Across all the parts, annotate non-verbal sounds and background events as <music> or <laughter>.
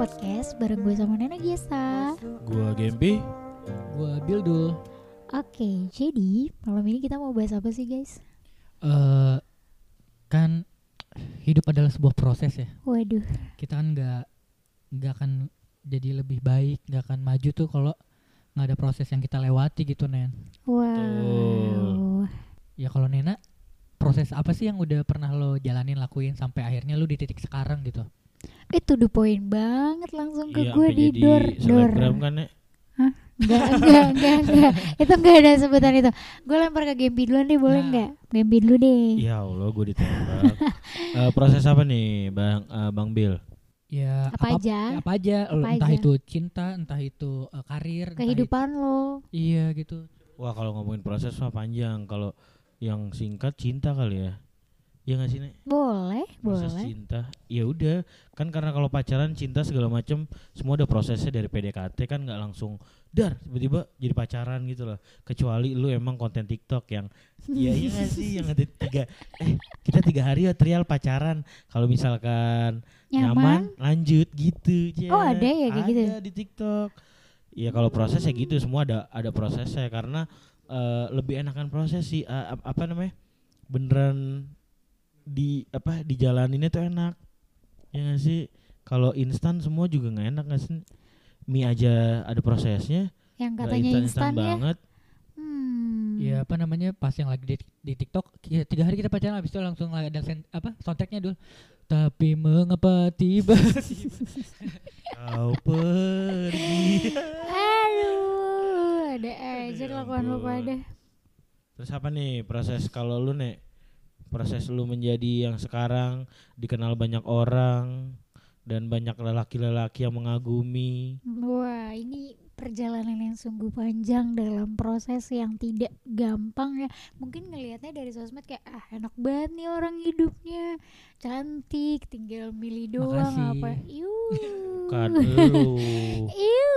Podcast bareng gue sama Nena Giesa. Gua Gempi. Gua Bildul. Oke, jadi malam ini kita mau bahas apa sih guys? Eh kan hidup adalah sebuah proses ya. Waduh, Kita kan nggak nggak akan jadi lebih baik, nggak akan maju tuh kalau nggak ada proses yang kita lewati gitu Nen. wow. Ya kalau Nena proses apa sih yang udah pernah lo jalanin lakuin sampai akhirnya lo di titik sekarang gitu? Itu the point banget langsung ke Iya, gue di dor dor. kan ya. Enggak, <laughs> enggak, enggak, enggak. Itu enggak ada sebutan itu. Gue lempar ke Gempi duluan deh, boleh Nah. enggak? Gempi dulu deh. Ya Allah, gue ditembak. <laughs> Eh, proses apa nih, Bang eh, Bang Bill? Ya Apa aja? Apa aja, Apa entah aja? itu cinta, entah itu eh, karir, entah Kehidupan lo. iya gitu. Wah, kalau ngomongin proses mah panjang. Kalau yang singkat cinta kali ya. Iya gak sih, Nek? Boleh, Proses boleh. cinta. Ya udah, kan karena kalau pacaran, cinta segala macam semua ada prosesnya dari PDKT kan nggak langsung dar tiba-tiba jadi pacaran gitu loh. Kecuali lu emang konten TikTok yang Iya iya gak sih yang ada tiga eh kita tiga hari ya trial pacaran kalau misalkan nyaman, lanjut gitu aja. Oh, ada ya kayak gitu? Ada di TikTok. Iya kalau prosesnya gitu semua ada ada prosesnya karena eh, lebih enakan proses sih ap- apa namanya beneran di apa dijalaninnya tuh enak ya gak sih kalau instan semua juga nggak enak gak sih mie aja ada prosesnya Yang katanya instan ya. banget Hmm. Ya apa namanya pas yang lagi di, di TikTok ya, tiga hari kita pacaran habis itu langsung ada sen, apa soundtracknya dulu. Tapi mengapa tiba <laughs> kau pergi Aduh, ada aja Ya kelakuan lo ampun. pada. Terus apa nih proses kalau lu nek proses lu menjadi yang sekarang dikenal banyak orang dan banyak lelaki-lelaki yang mengagumi. Wah, ini perjalanan yang sungguh panjang dalam proses yang tidak gampang ya. Mungkin ngelihatnya dari sosmed kayak ah enak banget nih orang hidupnya. Cantik, tinggal milih doang Makasih. apa. Iu. Kan <laughs> lu. Iu.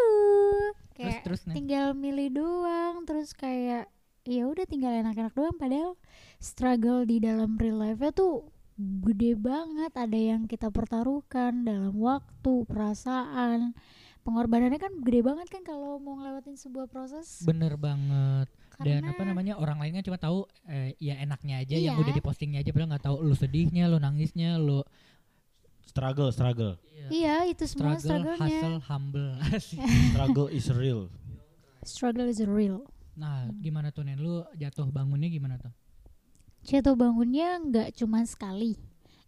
terus Kayak terus nih. tinggal milih doang terus kayak ya udah tinggal enak-enak doang padahal struggle di dalam real life tuh gede banget ada yang kita pertaruhkan dalam waktu perasaan pengorbanannya kan gede banget kan kalau mau ngelewatin sebuah proses Bener banget. Dan karena apa namanya orang lain kan cuma tahu eh, ya enaknya aja yang Iya. udah dipostingnya aja padahal nggak tahu lu sedihnya, lu nangisnya, lu struggle, struggle. iya itu semua struggle, hustle, humble. <laughs> Struggle is real. struggle is real nah, gimana tuh Nen? Lu jatuh bangunnya gimana tuh? jatuh bangunnya nggak cuma sekali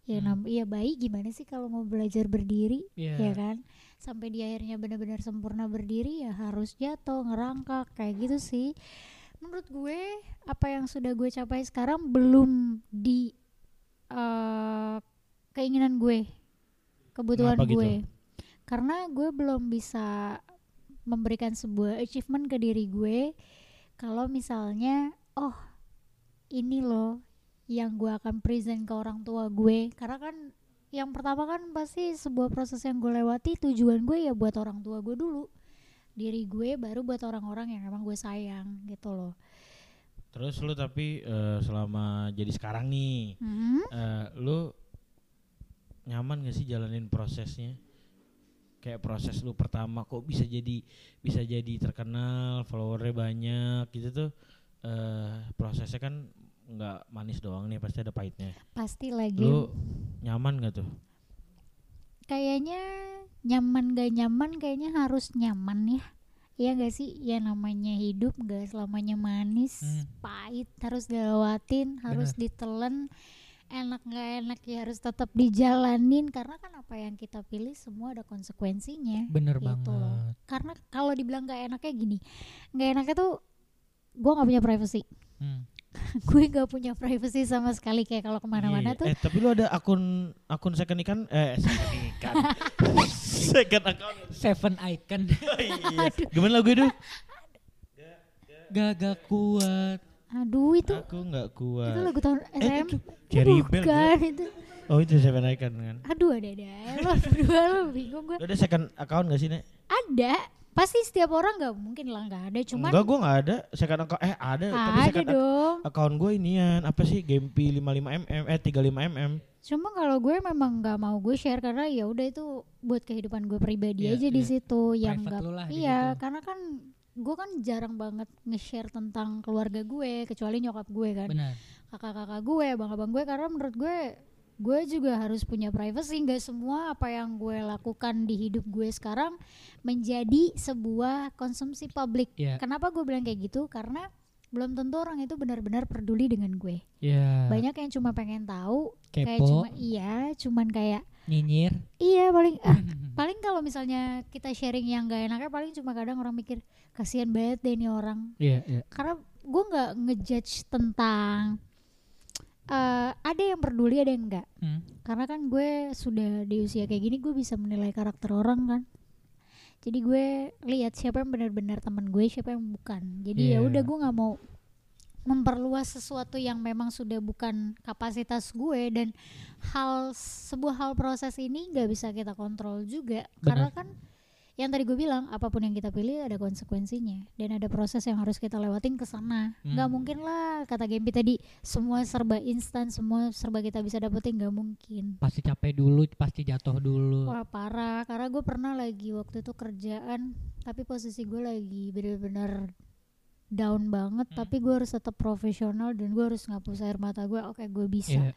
ya Hmm. nam ya baik gimana sih kalau mau belajar berdiri Iya. ya kan sampai di akhirnya benar-benar sempurna berdiri ya harus jatuh ngerangkak kayak gitu sih menurut gue apa yang sudah gue capai sekarang belum di eh, keinginan gue kebutuhan Kenapa gitu? gue karena gue belum bisa memberikan sebuah achievement ke diri gue kalau misalnya oh ini loh yang gue akan present ke orang tua gue karena kan yang pertama kan pasti sebuah proses yang gue lewati tujuan gue ya buat orang tua gue dulu diri gue baru buat orang-orang yang emang gue sayang gitu loh Terus lu tapi eh, selama jadi sekarang nih, Hmm? eh, lu nyaman gak sih jalanin prosesnya? Kayak proses lu pertama kok bisa jadi bisa jadi terkenal, followernya banyak gitu tuh. eh prosesnya kan nggak manis doang nih, pasti ada pahitnya. pasti lagi Lu nyaman gak tuh? kayaknya nyaman gak nyaman kayaknya harus nyaman ya Iya gak sih ya namanya hidup gak selamanya manis Hmm. pahit harus dilewatin harus ditelan enak gak enak ya harus tetap dijalanin karena kan apa yang kita pilih semua ada konsekuensinya Bener Gitu banget. loh. karena kalau dibilang gak enaknya gini gak enaknya tuh gue nggak punya privacy Hmm. <laughs> gue nggak punya privacy sama sekali kayak kalau ke mana-mana Iya. tuh Eh tapi lu ada akun akun second ikan eh second ikan. <laughs> second account. Seven icon <laughs> Oh, iya. Gimana lagu itu? gagak kuat. aduh itu Aku nggak itu kuat. lagu tahun Eh, SM itu Cherry Bell. bukan itu. Oh itu seven icon kan. aduh ada ada. <laughs> Lo berdua lo bingung gue Lu ada second account gak sih Nek? ada. Pasti setiap orang nggak mungkin lah nggak ada. Cuman Enggak gue gak ada. Second account Eh ada tapi ada second dong. account gue inian. Apa sih Gempi 55mm Eh 35mm Cuma kalau gue memang nggak mau gue share karena ya udah itu buat kehidupan gue pribadi Iya, aja di iya. situ. Yang lah di iya situ. karena kan gue kan jarang banget nge-share tentang keluarga gue kecuali nyokap gue kan. Benar kakak-kakak gue abang-abang gue karena menurut gue gue juga harus punya privacy. Nggak semua apa yang gue lakukan di hidup gue sekarang menjadi sebuah konsumsi publik. Iya. kenapa gue bilang kayak gitu? Karena belum tentu orang itu benar-benar peduli dengan gue. Ya banyak yang cuma pengen tahu kayak kepo. cuma iya cuman kayak nyinyir. Iya paling ah, <laughs> paling kalau misalnya kita sharing yang gak enaknya paling cuma kadang orang mikir kasihan banget deh nih orang. Iya iya. Karena gue nggak ngejudge tentang eh ada yang peduli ada yang enggak. Hmm. karena kan gue sudah di usia kayak gini gue bisa menilai karakter orang kan. Jadi gue lihat siapa yang benar-benar teman gue siapa yang bukan. Jadi ya Iya. udah gue nggak mau memperluas sesuatu yang memang sudah bukan kapasitas gue dan hal sebuah hal proses ini nggak bisa kita kontrol juga. Karena kan yang tadi gue bilang apa pun yang kita pilih ada konsekuensinya dan ada proses yang harus kita lewatin ke sana nggak Hmm. mungkin lah kata Gempi tadi semua serba instan semua serba kita bisa dapetin nggak mungkin pasti capek dulu pasti jatuh dulu Wah parah, karena gue pernah lagi waktu itu kerjaan, tapi posisi gue lagi bener-bener down banget, Hmm. tapi gue harus tetap profesional dan gue harus ngapus air mata gue. Oke, gue bisa. Iya.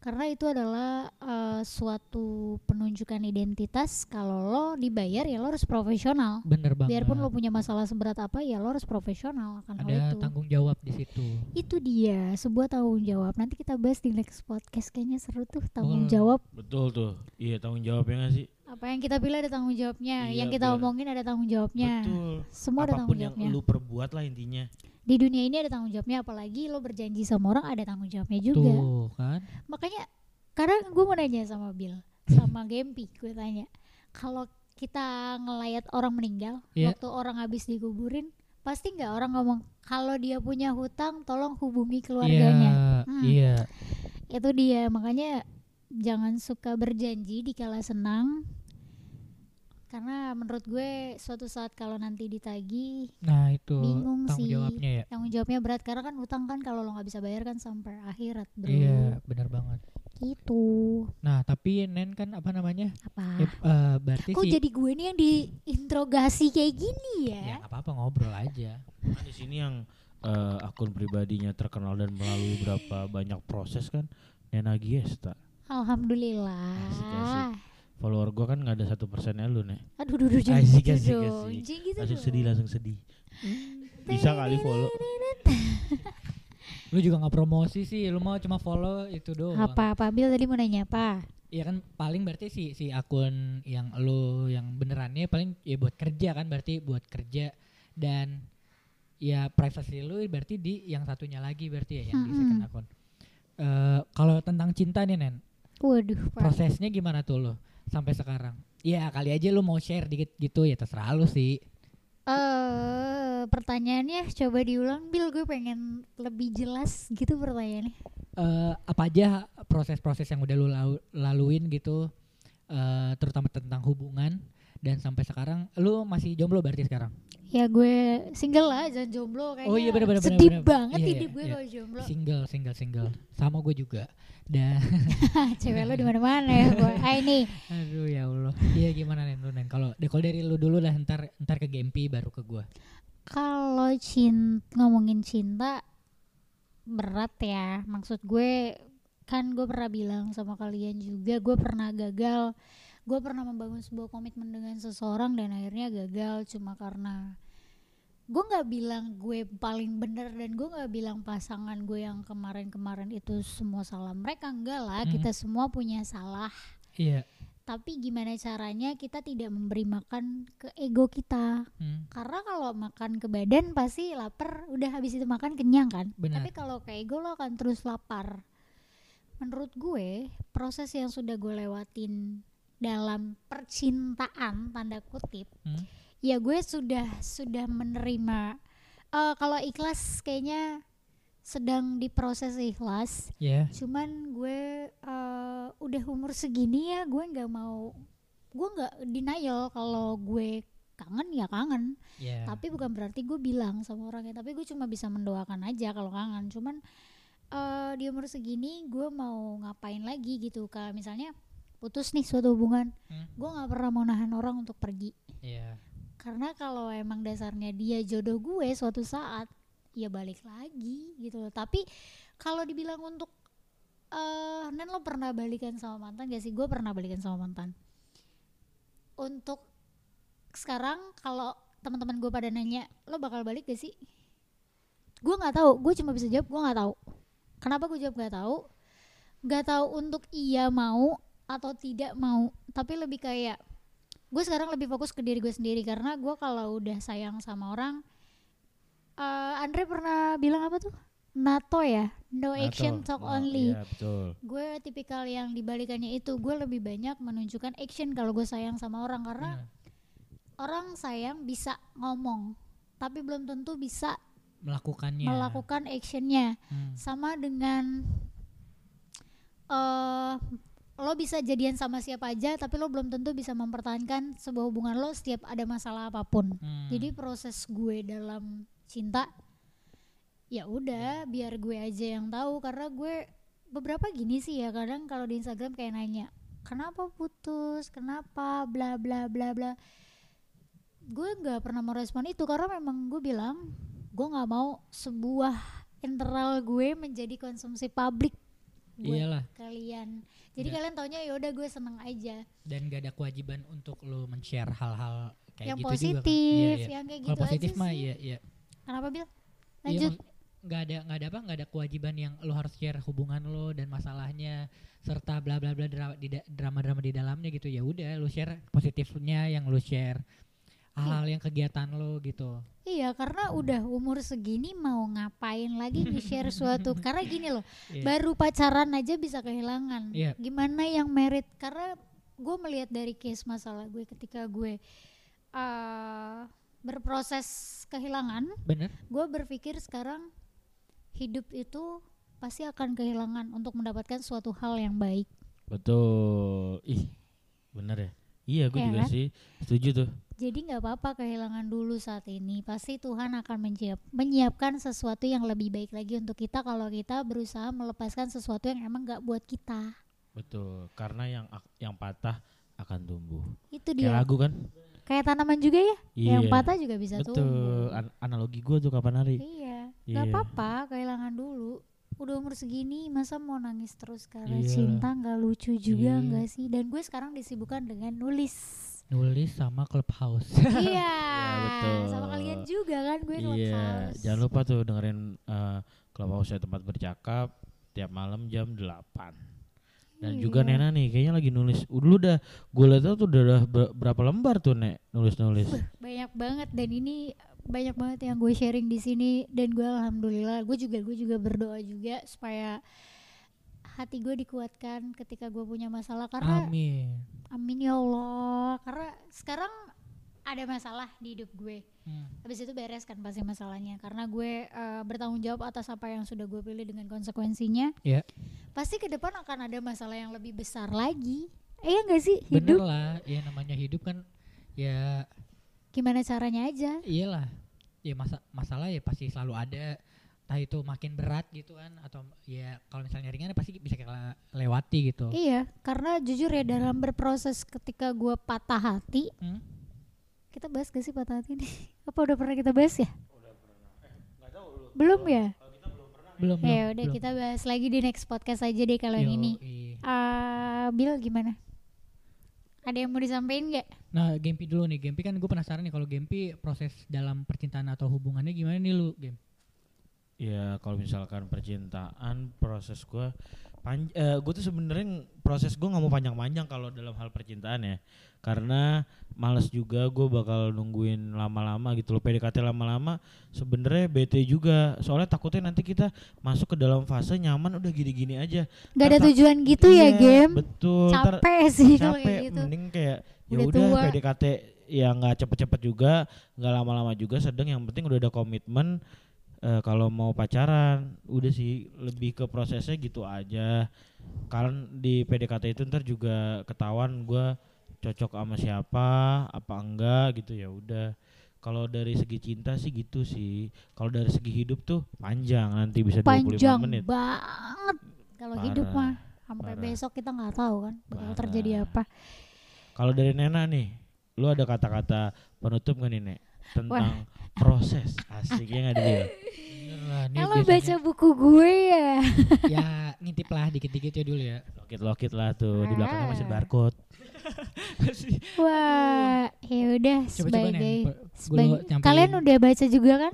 Karena itu adalah eh, suatu penunjukan identitas. Kalau lo dibayar ya lo harus profesional. bener banget Biarpun lo punya masalah seberat apa ya lo harus profesional akan hal ada itu. tanggung jawab di situ Itu dia sebuah tanggung jawab. Nanti kita bahas di next podcast kayaknya seru tuh tanggung Boleh. jawab. Betul tuh. Iya tanggung jawabnya gak sih? Apa yang kita pilih ada tanggung jawabnya, Iya, yang kita biar- omongin ada tanggung jawabnya. Betul. Semua ada Apa pun tanggung yang jawabnya. lu perbuat lah intinya. Di dunia ini ada tanggung jawabnya, apalagi lo berjanji sama orang ada tanggung jawabnya juga. tuh kan Makanya kadang gue mau nanya sama Bill, sama Gempi, gue tanya, kalau kita ngelayat orang meninggal, Iya. waktu orang habis dikuburin, pasti nggak orang ngomong kalau dia punya hutang, tolong hubungi keluarganya. iya Hmm. iya Itu dia, makanya jangan suka berjanji di kala senang. Karena menurut gue suatu saat kalau nanti ditagi nah itu Bingung tanggung sih. jawabnya ya. Tanggung jawabnya berat karena kan utang kan kalau lo nggak bisa bayar kan sampai akhirat bro. Iya benar banget. Gitu. Nah tapi nen kan apa namanya? Apa? Eh, eh, berarti kok sih jadi gue nih yang diinterogasi kayak gini ya? Ya, nggak apa-apa ngobrol aja. Kan di sini yang eh, akun pribadinya terkenal dan melalui berapa banyak proses kan Nena Giesta. alhamdulillah. Asik, asik. Follower gua kan nggak ada satu persennya lu nih. aduh duh, duh, jangan Asik, gitu asik, dong asik. Jangan gitu Langsung sedih langsung sedih. Bisa kali follow. <laughs> lu juga nggak promosi sih lu mau cuma follow itu doang apa apa Bil tadi mau nanya apa Iya kan paling berarti si si akun yang lu yang benerannya paling ya buat kerja kan berarti buat kerja dan ya privasi lu berarti di yang satunya lagi berarti ya yang di second akun. Eh kalau tentang cinta nih Nen, waduh Pak. prosesnya gimana tuh lo sampai sekarang? Ya kali aja lu mau share dikit gitu ya terserah lu sih. eh pertanyaannya coba diulang Bil gue pengen lebih jelas gitu pertanyaannya Eh apa aja proses-proses yang udah lu lau- laluin gitu eh terutama tentang hubungan dan sampai sekarang lu masih jomblo berarti sekarang? ya gue single lah jangan jomblo kayaknya Oh iya, bener, bener, sedih bener, bener. banget Iya, hidup iya, gue iya. kalau jomblo Single, single, single. Sama gue juga. Dan <laughs> cewek lo di mana mana ya gue ah ini aduh ya Allah. Iya gimana nen lu? Kalau kalau dari lu dulu lah ntar ntar ke Gempi baru ke gua. kalau cinta ngomongin cinta berat ya maksud gue kan gue pernah bilang sama kalian juga gue pernah gagal gue pernah membangun sebuah komitmen dengan seseorang dan akhirnya gagal cuma karena gue nggak bilang gue paling bener dan gue nggak bilang pasangan gue yang kemarin-kemarin itu semua salah mereka enggak lah Hmm. kita semua punya salah Iya. tapi gimana caranya kita tidak memberi makan ke ego kita Hmm. karena kalau makan ke badan pasti lapar udah habis itu makan kenyang kan Benar. tapi kalau ke ego lo akan terus lapar menurut gue proses yang sudah gue lewatin dalam percintaan tanda kutip Hmm. ya gue sudah sudah menerima eh kalau ikhlas kayaknya sedang diproses ikhlas Ya. cuman gue eh, udah umur segini ya gue nggak mau gue nggak denial kalau gue kangen ya kangen Ya. tapi bukan berarti gue bilang sama orangnya tapi gue cuma bisa mendoakan aja kalau kangen cuman eh, di umur segini gue mau ngapain lagi gitu kalau misalnya putus nih suatu hubungan. Hmm. gue nggak pernah mau nahan orang untuk pergi. Iya. karena kalau emang dasarnya dia jodoh gue suatu saat ya balik lagi gitu loh. Tapi kalau dibilang untuk eh Nen lo pernah balikan sama mantan gak sih? Gue pernah balikan sama mantan. Untuk sekarang kalau teman-teman gue pada nanya lo bakal balik gak sih? Gue nggak tahu. Gue cuma bisa jawab gue nggak tahu. Kenapa gue jawab nggak tahu? Nggak tahu untuk iya mau atau tidak mau tapi lebih kayak gue sekarang lebih fokus ke diri gue sendiri karena gue kalau udah sayang sama orang eh Andre pernah bilang apa tuh NATO ya no action Atau- talk oh, only Iya betul. gue tipikal yang dibalikannya itu gue lebih banyak menunjukkan action kalau gue sayang sama orang karena Benar. orang sayang bisa ngomong tapi belum tentu bisa Melakukannya. melakukan actionnya Hmm. sama dengan eh lo bisa jadian sama siapa aja tapi lo belum tentu bisa mempertahankan sebuah hubungan lo setiap ada masalah apa pun. Hmm. jadi proses gue dalam cinta ya udah biar gue aja yang tahu. Karena gue beberapa gini sih ya kadang kalau di Instagram kayak nanya kenapa putus? Kenapa? Bla bla bla bla. Gue nggak pernah mau respon itu karena memang gue bilang gue nggak mau sebuah internal gue menjadi konsumsi publik buat Iyalah. kalian jadi Nggak. kalian taunya ya udah gue seneng aja Dan gak ada kewajiban untuk lo men-share hal-hal kayak yang gitu juga kan. positif Iya, iya. yang kayak Kalau gitu positif aja mah sih iya iya. kenapa bil Iya, lanjut mak- nggak ada nggak ada apa nggak ada kewajiban yang lo harus share hubungan lo dan masalahnya serta bla bla bla di drama-drama di dalamnya gitu ya udah lo share positifnya yang lo share hal-hal yang kegiatan lo gitu Iya karena udah umur segini mau ngapain lagi nge-share <laughs> suatu karena gini loh Iya. baru pacaran aja bisa kehilangan Iya. gimana yang merit karena gue melihat dari case masalah gue ketika gue uh, berproses kehilangan bener gue berpikir sekarang hidup itu pasti akan kehilangan untuk mendapatkan suatu hal yang baik Betul. Ih, bener ya. Iya, gue Iya juga kan? sih setuju tuh. Jadi nggak apa-apa kehilangan dulu saat ini pasti Tuhan akan menyiap, menyiapkan sesuatu yang lebih baik lagi untuk kita kalau kita berusaha melepaskan sesuatu yang emang nggak buat kita Betul. Karena yang yang patah akan tumbuh. itu Kayak dia lagu kan? kayak tanaman juga ya Iya. yang patah juga bisa Betul. tumbuh An- analogi gue tuh kapan hari? iya nggak Iya. apa-apa kehilangan dulu udah umur segini masa mau nangis terus karena Iya. cinta nggak lucu juga Iya. nggak sih dan gue sekarang disibukkan dengan nulis nulis sama clubhouse iya <laughs> betul. sama kalian juga kan gue Iya. clubhouse. Jangan lupa tuh dengerin uh, Clubhouse tempat bercakap tiap malam jam 8 Dan juga Iya. Nena nih kayaknya lagi nulis. Dulu udah gue lihat tuh udah, udah ber- berapa lembar tuh Nek nulis-nulis. banyak banget dan ini banyak banget yang gue sharing di sini dan gue alhamdulillah gue juga gue juga berdoa juga supaya hati gue dikuatkan ketika gue punya masalah karena amin. Amin ya Allah. Karena sekarang ada masalah di hidup gue. Hmm. habis itu beres kan pasti masalahnya. Karena gue eh, bertanggung jawab atas apa yang sudah gue pilih dengan konsekuensinya Iya. pasti ke depan akan ada masalah yang lebih besar lagi. Eh ya enggak sih bener hidup lah. Ya namanya hidup kan ya gimana caranya aja? Iyalah. Ya masa masalah ya pasti selalu ada entah itu makin berat gitu kan atau ya kalau misalnya ringan ya pasti bisa kita lewati gitu Iya, karena jujur ya dalam berproses ketika gue patah hati, Hmm? kita bahas gak sih patah hati ini? <laughs> Apa udah pernah kita bahas ya? Belum ya? belum belum Ya udah belum. kita bahas lagi di next podcast aja deh kalau yang ini. Yoi. Ah, Bill gimana? Ada yang mau disampaikan nggak? nah Gempi dulu nih Gempi kan gue penasaran nih kalau Gempi proses dalam percintaan atau hubungannya gimana nih lu Gem Ya kalau misalkan percintaan proses gue pan gue tuh sebenarnya proses gue nggak mau panjang-panjang kalau dalam hal percintaan ya karena males juga gue bakal nungguin lama-lama gitu loh PDKT lama-lama sebenarnya bete juga soalnya takutnya nanti kita masuk ke dalam fase nyaman udah gini-gini aja Gak ada tujuan gitu ya, Iya, game? betul Capek sih kalau capek kayak gitu. mending kayak ya Udah. PDKT ya nggak cepet-cepet juga nggak lama-lama juga sedang yang penting udah ada komitmen eh, kalau mau pacaran udah sih lebih ke prosesnya gitu aja kalian di PDKT itu ntar juga ketahuan gua cocok sama siapa apa enggak gitu ya udah kalau dari segi cinta sih gitu sih. Kalau dari segi hidup tuh panjang nanti bisa 25 Panjang menit. banget kalau hidup mah sampai parah. besok kita nggak tahu kan bakal Parah. terjadi apa. Kalau dari Nena nih, lu ada kata-kata penutup gak nih, Nek? Tentang proses. Asik ya nggak ini Kalau baca buku gue ya. ya ngintip lah dikit-dikit ya dulu ya. Lokit-lokit lah tuh di belakangnya masih Ah. barcode. Wah, ya udah sebagai, kalian udah baca juga kan?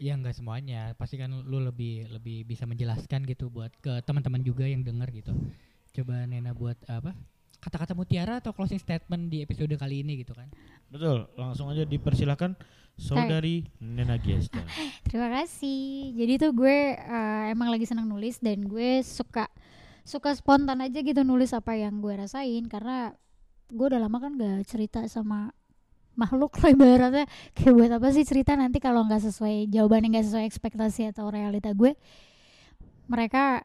Ya nggak semuanya, pasti kan lu lebih lebih bisa menjelaskan gitu buat ke teman-teman juga yang denger gitu. Coba Nena buat apa? Kata-kata mutiara atau closing statement di episode kali ini gitu kan? Betul, langsung aja dipersilakan saudari Nena Gesta. <laughs> Terima kasih. Jadi tuh gue eh, emang lagi senang nulis dan gue suka suka spontan aja gitu nulis apa yang gue rasain karena gue udah lama kan gak cerita sama makhluk lah ibaratnya. <laughs> Kayak buat apa sih cerita nanti kalau nggak sesuai jawabannya nggak sesuai ekspektasi atau realita gue. Mereka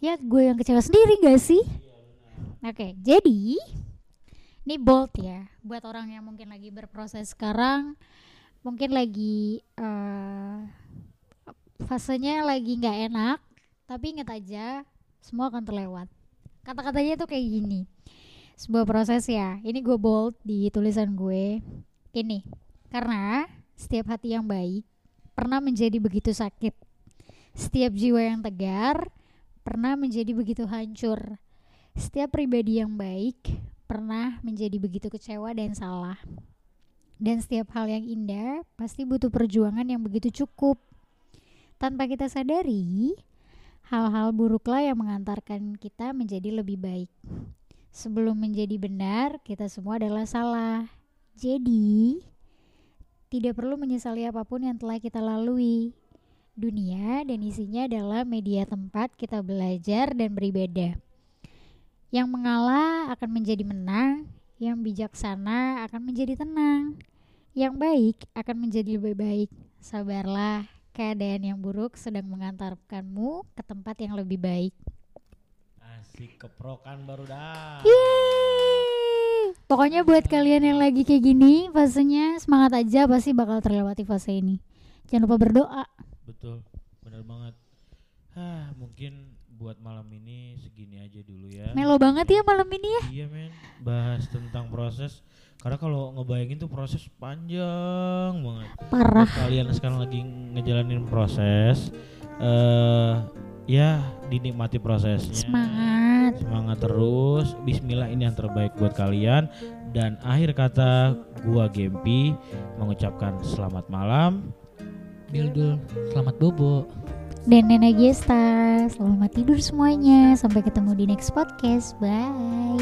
ya gue yang kecewa sendiri gak sih? Oke jadi ini bold ya buat orang yang mungkin lagi berproses sekarang mungkin lagi eh fasenya lagi nggak enak tapi ingat aja semua akan terlewat. Kata-katanya tuh kayak gini sebuah proses ya. Ini gue bold di tulisan gue. Ini karena setiap hati yang baik pernah menjadi begitu sakit. Setiap jiwa yang tegar pernah menjadi begitu hancur. Setiap pribadi yang baik pernah menjadi begitu kecewa dan salah dan setiap hal yang indah pasti butuh perjuangan yang begitu cukup. Tanpa kita sadari, hal-hal buruklah yang mengantarkan kita menjadi lebih baik. Sebelum menjadi benar, kita semua adalah salah. Jadi, tidak perlu menyesali apa pun yang telah kita lalui. Dunia dan isinya adalah media tempat kita belajar dan beribadah. Yang mengalah akan menjadi menang, yang bijaksana akan menjadi tenang yang baik akan menjadi lebih baik. Sabarlah, keadaan yang buruk sedang mengantarkanmu ke tempat yang lebih baik. Asik keprokan baru dah. Yeay! Pokoknya buat kalian yang lagi kayak gini, fasenya semangat aja pasti bakal terlewati fase ini. Jangan lupa berdoa. Betul, benar banget. Hah, mungkin buat malam ini segini aja dulu ya. Melo banget ya malam ini ya. Iya men, bahas tentang proses. Karena kalau ngebayangin tuh proses panjang banget. Parah. Buat kalian sekarang lagi ngejalanin proses, eh ya dinikmati prosesnya. Semangat. Semangat terus. Bismillah ini yang terbaik buat kalian. Dan akhir kata gua Gempi mengucapkan selamat malam. Bildul, selamat bobo. Dan Nena Gesta, selamat tidur semuanya. Sampai ketemu di next podcast. Bye.